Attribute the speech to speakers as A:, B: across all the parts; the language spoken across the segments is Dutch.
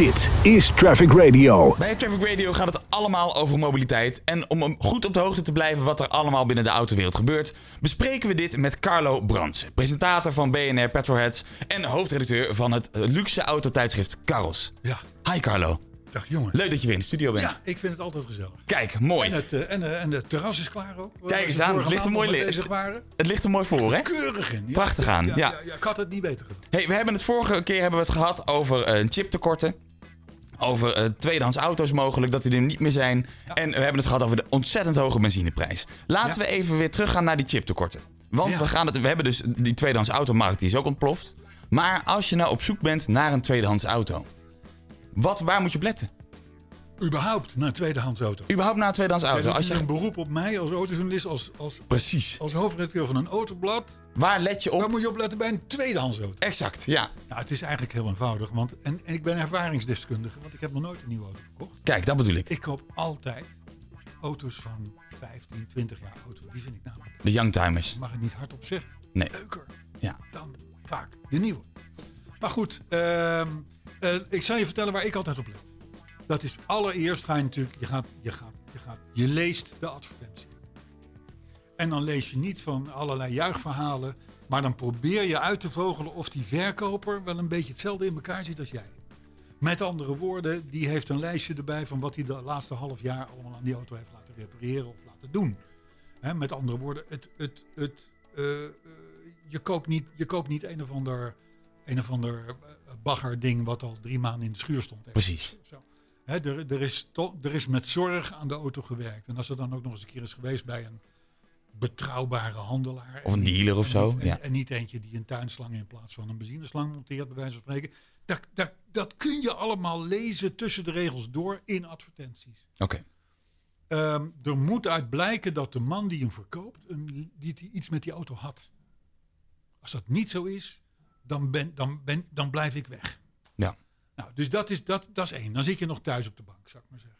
A: Dit is Traffic Radio.
B: Bij Traffic Radio gaat het allemaal over mobiliteit. En om goed op de hoogte te blijven wat er allemaal binnen de autowereld gebeurt, bespreken we dit met Carlo Brands, presentator van BNR Petrolheads en hoofdredacteur van het luxe autotijdschrift Caros.
C: Ja,
B: Hi Carlo.
C: dag jongen.
B: Leuk dat je weer in de studio bent.
C: Ja, ik vind het altijd gezellig.
B: Kijk, mooi.
C: En het, eh, en, eh, en het terras is klaar ook.
B: Kijk eens aan, het ligt er mooi
C: li- waren.
B: Het ligt er mooi voor, hè?
C: Keurig in. Ja,
B: Prachtig aan,
C: Ja,
B: ja.
C: ja, ja, ik had het niet beter gedaan.
B: Hey, we hebben het vorige keer hebben we het gehad over eh, chiptekorten. Over eh, tweedehands auto's mogelijk, dat die er niet meer zijn. En we hebben het gehad over de ontzettend hoge benzinemrijs. Laten
C: Ja.
B: we even weer teruggaan naar die chiptekorten. Want
C: Ja.
B: we, gaan het, we hebben dus die tweedehands automarkt, die is ook ontploft. Maar als je nou op zoek bent naar een tweedehands auto. Wat, waar moet je op letten?
C: Überhaupt naar een tweedehands auto.
B: Überhaupt naar een tweedehands auto. Als
C: is een
B: je,
C: beroep op mij als autojournalist, als, als,
B: precies.
C: als hoofdredacteur van een autoblad.
B: Waar let je
C: Waar
B: op?
C: moet je op letten bij een tweedehands auto?
B: Exact, ja.
C: Nou, het is eigenlijk heel eenvoudig. Want, en, en ik ben ervaringsdeskundige, want ik heb nog nooit een nieuwe auto gekocht.
B: Kijk, dat bedoel ik.
C: Ik koop altijd auto's van 15, 20 jaar oud. Die vind ik namelijk,
B: De youngtimers.
C: mag ik niet hardop zeggen,
B: Nee.
C: leuker.
B: Ja.
C: dan vaak de nieuwe. Maar goed, ehm, eh, ik zal je vertellen waar ik altijd op let. Dat is allereerst ga je natuurlijk, je gaat, je gaat, je gaat, je leest de advertentie. En dan lees je niet van allerlei juichverhalen, maar dan probeer je uit te vogelen of die verkoper wel een beetje hetzelfde in elkaar zit als jij. Met andere woorden, die heeft een lijstje erbij van wat hij de laatste half jaar allemaal aan die auto heeft laten repareren of laten doen. Met andere woorden, het, het, het, eh, eh, je, koopt niet, je koopt niet een of ander, een of ander eh, baggerding wat al drie maanden in de schuur stond.
B: Precies.
C: Zo. Er, er, is to- er is met zorg aan de auto gewerkt. En als er dan ook nog eens een keer is geweest bij een betrouwbare handelaar.
B: Of een dealer of zo,
C: niet-
B: ja.
C: en niet eentje die een tuinslang in plaats van een benzineslang monteert, bij wijze van spreken. Dat, dat, dat kun je allemaal lezen tussen de regels door in advertenties.
B: Oké.
C: Ehm, er moet uit blijken dat de man die hem verkoopt, een, die, die iets met die auto had. Als dat niet zo is, dan, ben, dan, ben, dan blijf ik weg. Nou, dus dat is, dat, dat is één. Dan zit je nog thuis op de bank, zou ik maar zeggen.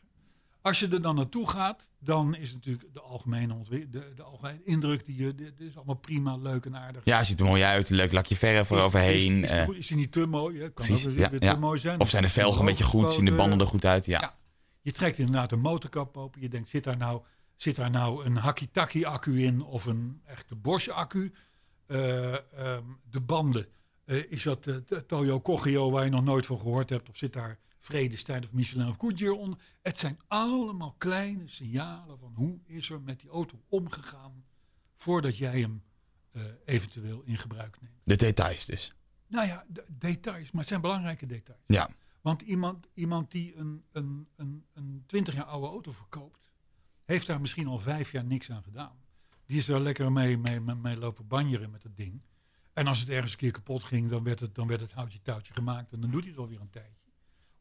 C: Als je er dan naartoe gaat, dan is natuurlijk de algemene, de, de algemene indruk die je. Dit is allemaal prima, leuk en aardig.
B: Ja, ziet er mooi uit. Leuk lakje verf eroverheen.
C: Is, is,
B: eh,
C: is, is hij niet te mooi? Hè? Kan
B: Precies,
C: ook
B: ja,
C: weer
B: ja.
C: te mooi zijn.
B: Of zijn de velgen een beetje goed? Zien de banden er goed uit? Ja.
C: Ja. Je trekt inderdaad een motorkap open. Je denkt, zit daar nou, zit daar nou een Hakitaki accu in of een echte Bosch accu? Eh, ehm, de banden. Eh, is dat de Toyo Cogio waar je nog nooit van gehoord hebt? Of zit daar Vredestein of Michelin of Goodyear onder? Het zijn allemaal kleine signalen van hoe is er met die auto omgegaan voordat jij hem eh, eventueel in gebruik neemt.
B: De details dus.
C: Nou ja, de- details, maar het zijn belangrijke details.
B: Ja.
C: Want iemand, iemand die een, een, een, een 20 jaar oude auto verkoopt, heeft daar misschien al vijf jaar niks aan gedaan. Die is daar lekker mee, mee, mee, mee lopen banjeren met het ding. En als het ergens een keer kapot ging, dan werd het, dan werd het houtje touwtje gemaakt en dan doet hij het alweer een tijdje.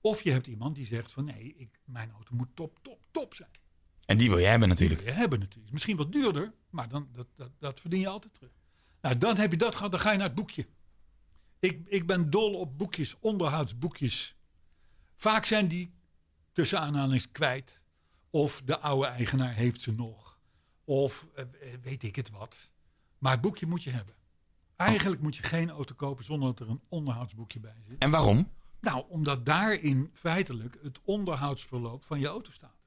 C: Of je hebt iemand die zegt van nee, ik, mijn auto moet top, top, top zijn.
B: En die wil je hebben
C: Die
B: natuurlijk.
C: wil je hebben natuurlijk. Misschien wat duurder, maar dan, dat, dat, dat verdien je altijd terug. Nou, dan heb je dat gehad, dan ga je naar het boekje. Ik, ik ben dol op boekjes, onderhoudsboekjes. Vaak zijn die tussen aanhalings kwijt. Of de oude eigenaar heeft ze nog. Of eh, weet ik het wat. Maar het boekje moet je hebben. Eigenlijk moet je geen auto kopen zonder dat er een onderhoudsboekje bij zit.
B: En waarom?
C: Nou, omdat daarin feitelijk het onderhoudsverloop van je auto staat.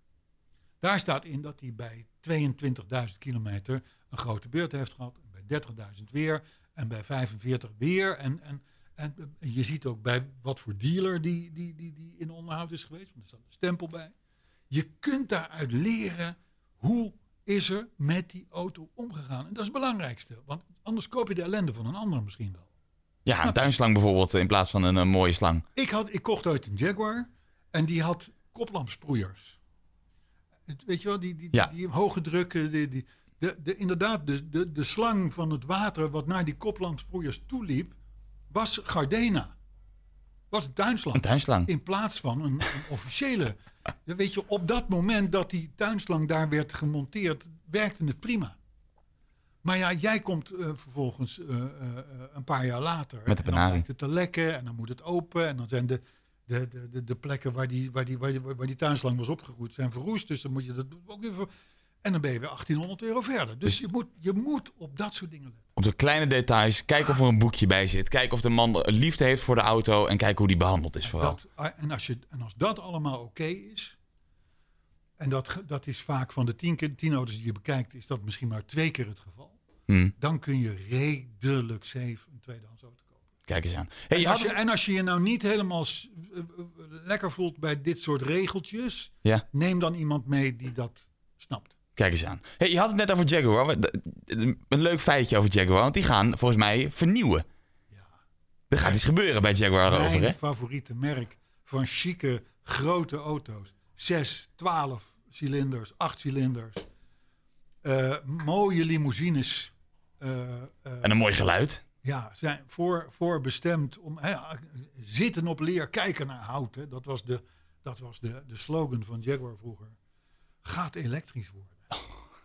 C: Daar staat in dat hij bij 22.000 kilometer een grote beurt heeft gehad. En bij 30.000 weer. En bij 45 weer. En, en, en eh, je ziet ook bij wat voor dealer die, die, die, die in onderhoud is geweest. Want er staat een stempel bij. Je kunt daaruit leren hoe is er met die auto omgegaan. En dat is het belangrijkste. Want anders koop je de ellende van een ander misschien wel.
B: Ja, een tuinslang bijvoorbeeld in plaats van een, mooie slang.
C: Ik, had, ik kocht uit een Jaguar en die had koplampsproeiers. Weet je wel, die, die,
B: Ja.
C: die, die hoge druk, die, die, de, de, inderdaad, de, de, de slang van het water wat naar die koplampsproeiers toeliep, was Gardena. Was een tuinslang.
B: Een tuinslang.
C: In plaats van een, een officiële. Weet je, op dat moment dat die tuinslang daar werd gemonteerd, werkte het prima. Maar ja, jij komt eh, vervolgens eh, eh, een paar jaar later.
B: Met de
C: en dan lijkt het te lekken en dan moet het open. En dan zijn de, de, de, de, de plekken waar die, waar, die, waar, die, waar die tuinslang was opgegroeid, zijn verroest. Dus dan moet je dat ook even. En dan ben je weer 1800 euro verder. Dus, je, moet, je moet op dat soort dingen letten.
B: Op de kleine details. Kijken of er een boekje bij zit. Kijken of de man liefde heeft voor de auto. En kijken hoe die behandeld is vooral.
C: Dat, ah, en, als je, en als dat allemaal oké is. En dat, dat is vaak van de tien, tien auto's die je bekijkt, is dat misschien maar twee keer het geval.
B: Hmm,
C: Dan kun je redelijk safe een tweedehands auto kopen.
B: kijk eens aan. Hey,
C: en, als je, en als je je nou niet helemaal eh, eh, lekker voelt bij dit soort regeltjes,
B: Ja,
C: neem dan iemand mee die dat snapt.
B: Kijk eens aan. Hey, je had het net over Jaguar. Een leuk feitje over Jaguar. Want die gaan volgens mij vernieuwen.
C: Ja.
B: Er gaat iets gebeuren bij Jaguar over,
C: Mijn
B: hè?
C: favoriete merk van chique grote auto's. 6, 12 cilinders, 8 cilinders. Eh, mooie limousines. eh, eh,
B: En een mooi geluid.
C: ja, zijn voor, voor bestemd om zitten op leer, kijken naar hout. Hè. Dat was, de, dat was de, de slogan van Jaguar vroeger. Gaat elektrisch worden.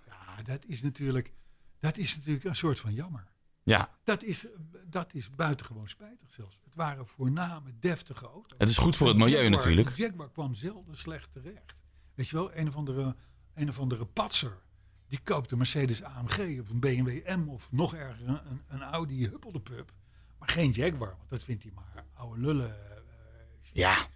C: Ja, dat is natuurlijk, dat is natuurlijk een soort van jammer.
B: Ja,
C: Dat is, dat is buitengewoon spijtig zelfs. Het waren voorname deftige auto's.
B: het is goed voor het milieu
C: Jaguar-
B: natuurlijk.
C: De Jaguar kwam zelden slecht terecht. Weet je wel, een of andere, een of andere patser. Die koopt een Mercedes AMG of een BMW M of nog erger een, een, Audi huppelde pup. Maar geen Jaguar, want dat vindt hij maar oude lullen. eh,
B: Ja,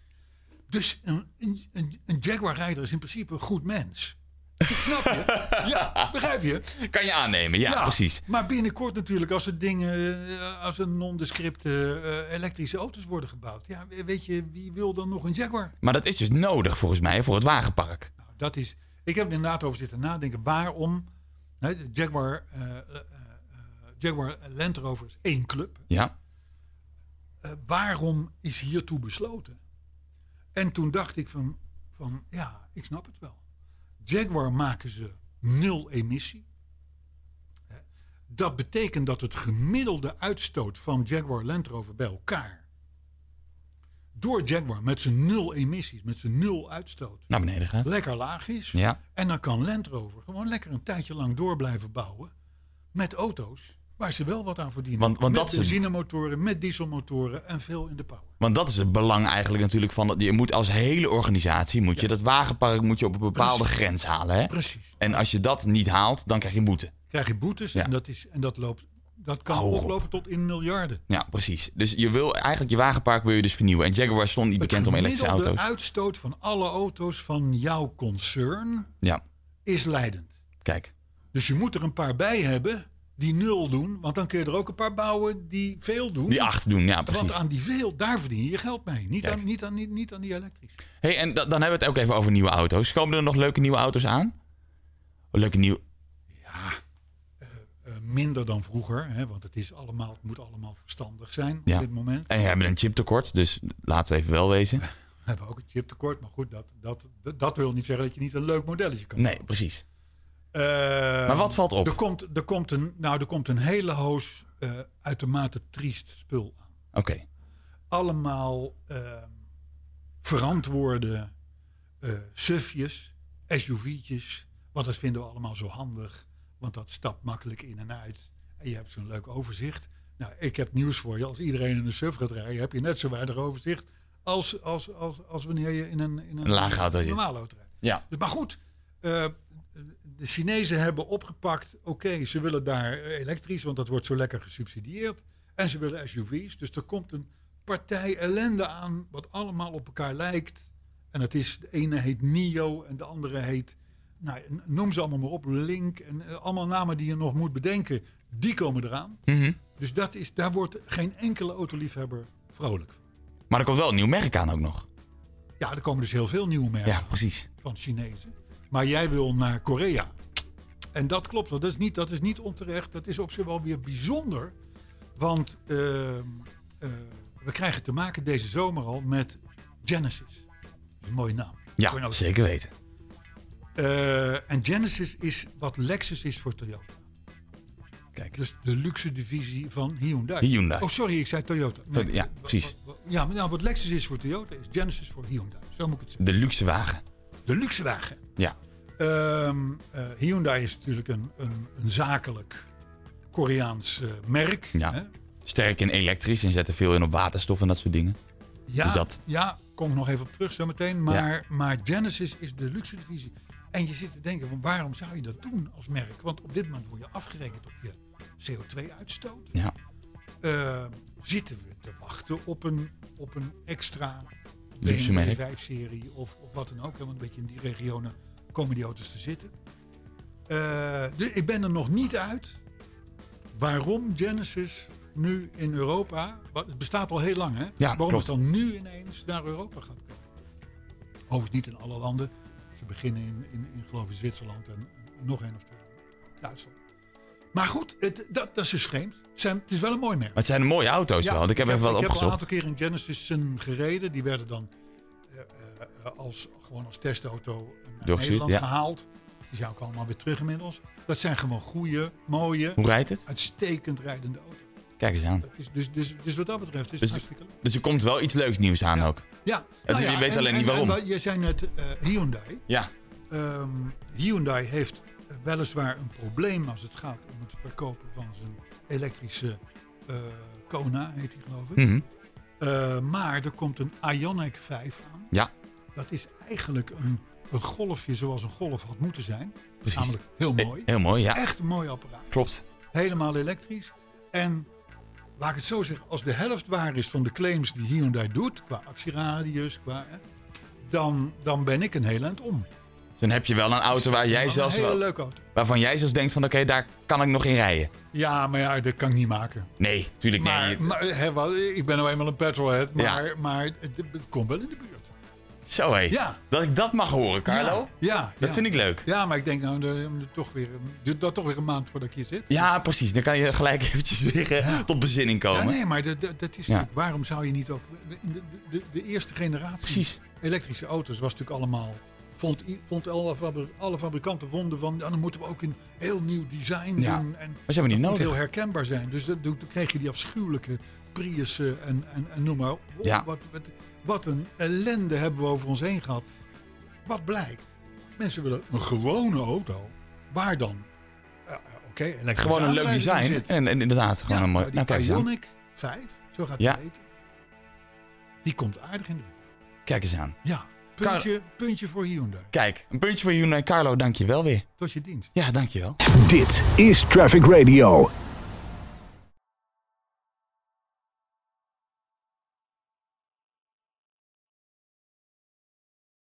C: Dus een, een, een, een Jaguar-rijder is in principe een goed mens. Snap je? Ja, begrijp je?
B: kan je aannemen. Ja, precies.
C: Maar binnenkort natuurlijk, als er dingen, eh, als er nondescripte eh, elektrische auto's worden gebouwd. Ja, weet je, wie wil dan nog een Jaguar?
B: Maar dat is dus nodig volgens mij voor het wagenpark.
C: Nou, dat is, ik heb er inderdaad over zitten nadenken. Waarom, hè, Jaguar, eh, Jaguar Land Rover is één club.
B: Ja,
C: waarom is hiertoe besloten? En toen dacht ik van, van, ja, ik snap het wel. Jaguar maken ze nul emissie. Dat betekent dat het gemiddelde uitstoot van Jaguar Land Rover bij elkaar... door Jaguar met zijn nul emissies, met zijn nul uitstoot...
B: naar beneden gaat.
C: lekker laag is.
B: Ja,
C: En dan kan Land Rover gewoon lekker een tijdje lang door blijven bouwen... met auto's waar ze wel wat aan verdienen.
B: Want- want
C: met
B: dat is
C: met dieselmotoren en veel in de power.
B: want dat is het belang eigenlijk natuurlijk van... dat Je moet als hele organisatie, moet je dat wagenpark moet je op een bepaalde
C: Precies.
B: grens halen. Hè?
C: Precies.
B: En als je dat niet haalt, dan krijg je boete.
C: krijg je boetes
B: Ja.
C: en, dat is, en dat, loopt, dat kan
B: Hoog op.
C: oplopen tot in miljarden.
B: Ja, precies. Dus je wil eigenlijk je wagenpark wil je dus vernieuwen. En Jaguar stond niet bekend om elektrische
C: De
B: auto's.
C: uitstoot van alle auto's van jouw concern
B: Ja,
C: is leidend.
B: kijk.
C: Dus je moet er een paar bij hebben die nul doen. Want dan kun je er ook een paar bouwen die veel doen.
B: Die acht doen, ja, precies.
C: Want aan die veel, daar verdien je je geld mee. Niet,
B: Kijk.
C: aan, niet, aan, niet, niet aan die elektrisch.
B: hey, en da- dan hebben we het ook even over nieuwe auto's. Komen er nog leuke nieuwe auto's aan? Leuke nieuwe...
C: Eh, minder dan vroeger. Hè, want het, is allemaal, het moet allemaal verstandig zijn
B: Ja.
C: op dit moment.
B: En we hebben een chiptekort, dus laten we even wel wezen.
C: We hebben ook een chiptekort. Maar goed, dat, dat, dat, dat wil niet zeggen dat je niet een leuk modelletje kan
B: Nee, precies.
C: Eh,
B: Maar wat valt op?
C: Er komt, er komt, een, nou, er komt een hele hoos eh, uitermate triest spul aan.
B: Oké.
C: Allemaal eh, verantwoorde eh sufjes, SUV'tjes. Want dat vinden we allemaal zo handig. Want dat stapt makkelijk in en uit. En je hebt zo'n leuk overzicht. Nou, ik heb nieuws voor je. Als iedereen in een SUV gaat rijden, heb je net zo weinig overzicht. Als, als, als, als wanneer je in een, in een,
B: Een auto
C: normale auto rijdt.
B: Ja,
C: Dus, maar goed, eh, de Chinezen hebben opgepakt. Oké, ze willen daar elektrisch, want dat wordt zo lekker gesubsidieerd. En ze willen SUV's. Dus er komt een partij ellende aan, wat allemaal op elkaar lijkt. En het is, de ene heet NIO en de andere heet, nou, noem ze allemaal maar op, Link. En eh, allemaal namen die je nog moet bedenken, die komen eraan.
B: Mhm.
C: Dus dat is, daar wordt geen enkele autoliefhebber vrolijk van.
B: maar er komt wel een nieuw merk aan ook nog.
C: Ja, er komen dus heel veel nieuwe merken
B: Ja, precies.
C: van Chinezen. Maar jij wil naar Korea. En dat klopt, want dat is niet, dat is niet onterecht. Dat is op zich wel weer bijzonder. Want ehm, eh, we krijgen te maken deze zomer al met Genesis. Dat is een mooie naam.
B: Ja,
C: auto.
B: zeker weten.
C: Eh, en Genesis is wat Lexus is voor Toyota.
B: Kijk.
C: Dus de luxe divisie van Hyundai.
B: Hyundai.
C: Oh, sorry, ik zei Toyota. Nee,
B: Ja, precies.
C: wa- wa- Ja, maar nou, wat Lexus is voor Toyota is Genesis voor Hyundai. Zo moet ik het zeggen.
B: De luxe wagen.
C: De luxe wagen.
B: Ja.
C: Ehm, eh, Hyundai is natuurlijk een, een, een zakelijk Koreaans eh, merk.
B: Ja.
C: Hè?
B: Sterk in elektrisch en zetten veel in op waterstof en dat soort dingen.
C: Ja,
B: Dus dat-
C: ja, kom ik nog even op terug zo meteen. Maar, maar Genesis is de luxe divisie. En je zit te denken, van waarom zou je dat doen als merk? Want op dit moment word je afgerekend op je CO2-uitstoot.
B: Ja.
C: Uh, zitten we te wachten op een, op een extra
B: Luxe merk.
C: 5-serie of, of wat dan ook. Want een beetje in die regionen komen die auto's te zitten. Uh, de, ik ben er nog niet uit waarom Genesis nu in Europa, het bestaat al heel lang hè,
B: Ja,
C: waarom
B: klopt.
C: het dan nu ineens naar Europa gaat komen. Overigens niet in alle landen. Ze beginnen in, in, in geloof ik Zwitserland en, en nog één of twee landen. Duitsland. Maar goed, het, dat, dat is dus vreemd. Het, zijn, het is wel een mooi merk.
B: Maar het zijn mooie auto's wel. want Ik heb even wat
C: ik heb een
B: opgezocht.
C: aantal keer in Genesissen gereden. Die werden dan eh, eh, als, gewoon als testauto naar
B: Doorgestuurd,
C: Nederland
B: ja.
C: gehaald. Die zijn ook allemaal weer terug inmiddels. Dat zijn gewoon goede, mooie,
B: Hoe rijdt het?
C: uitstekend rijdende auto's.
B: Kijk eens aan.
C: Is, dus, dus, dus wat dat betreft is het
B: Dus-
C: hartstikke leuk.
B: Dus er komt wel iets leuks nieuws aan ook.
C: Ja.
B: Het- je weet
C: en-
B: alleen niet waarom.
C: en je zei net eh, Hyundai.
B: Ja.
C: Ehm, Hyundai heeft weliswaar een probleem als het gaat om het verkopen van zijn elektrische eh, Kona, heet die geloof ik.
B: Mhm.
C: Eh, maar er komt een Ioniq 5 aan.
B: Ja,
C: Dat is eigenlijk een, een golfje zoals een golf had moeten zijn.
B: precies.
C: Namelijk heel
B: He-
C: mooi.
B: Heel mooi, ja.
C: Echt een mooi apparaat.
B: Klopt.
C: Helemaal elektrisch. En laat ik het zo zeggen, als de helft waar is van de claims die Hyundai doet, qua actieradius, qua, dan, dan ben ik een heel eind om.
B: Dan heb je wel een auto waar jij zelfs
C: Een hele
B: wel,
C: leuke auto.
B: waarvan jij zelfs denkt van oké, daar kan ik nog in rijden.
C: Ja, maar ja, dat kan ik niet maken.
B: Nee, tuurlijk
C: Maar,
B: nee.
C: maar ik ben nou eenmaal een petrolhead, maar,
B: Ja.
C: maar het, het komt wel in de buurt.
B: Zo hé.
C: Ja.
B: Dat ik dat mag horen, Carlo.
C: Ja, ja,
B: Dat
C: ja.
B: vind ik leuk.
C: Ja, maar ik denk nou, de, de- toch weer, de- dat toch weer een maand voordat ik hier zit.
B: Ja, precies. Dan kan je gelijk eventjes weer eh, tot bezinning komen.
C: nee, maar dat, dat, is waarom zou je niet ook... De, de, de eerste generatie
B: Precies.
C: elektrische auto's was natuurlijk allemaal... Vond, vond alle, fabri- alle fabrikanten vonden van... Ja, dan moeten we ook een heel nieuw design
B: Ja,
C: doen. En
B: Maar ze hebben niet nodig.
C: heel herkenbaar zijn. Dus dat, dan kreeg je die afschuwelijke Priussen en, en, en noem maar op.
B: Ja.
C: Wat, wat, wat een ellende hebben we over ons heen gehad. Wat blijkt? Mensen willen een gewone auto. Waar dan? Oké, elektrische
B: Gewoon een leuk design. En, en inderdaad, gewoon
C: Ja,
B: een mooi. nou,
C: die
B: kijk eens aan.
C: Ioniq 5, zo gaat
B: Ja.
C: het heten. Die komt aardig in de buurt.
B: Kijk eens aan.
C: Ja, puntje, puntje voor Hyundai.
B: Kijk, een puntje voor Hyundai. Carlo, dank je wel weer.
C: Tot je dienst.
B: Ja, dank je wel.
A: Dit is Traffic Radio.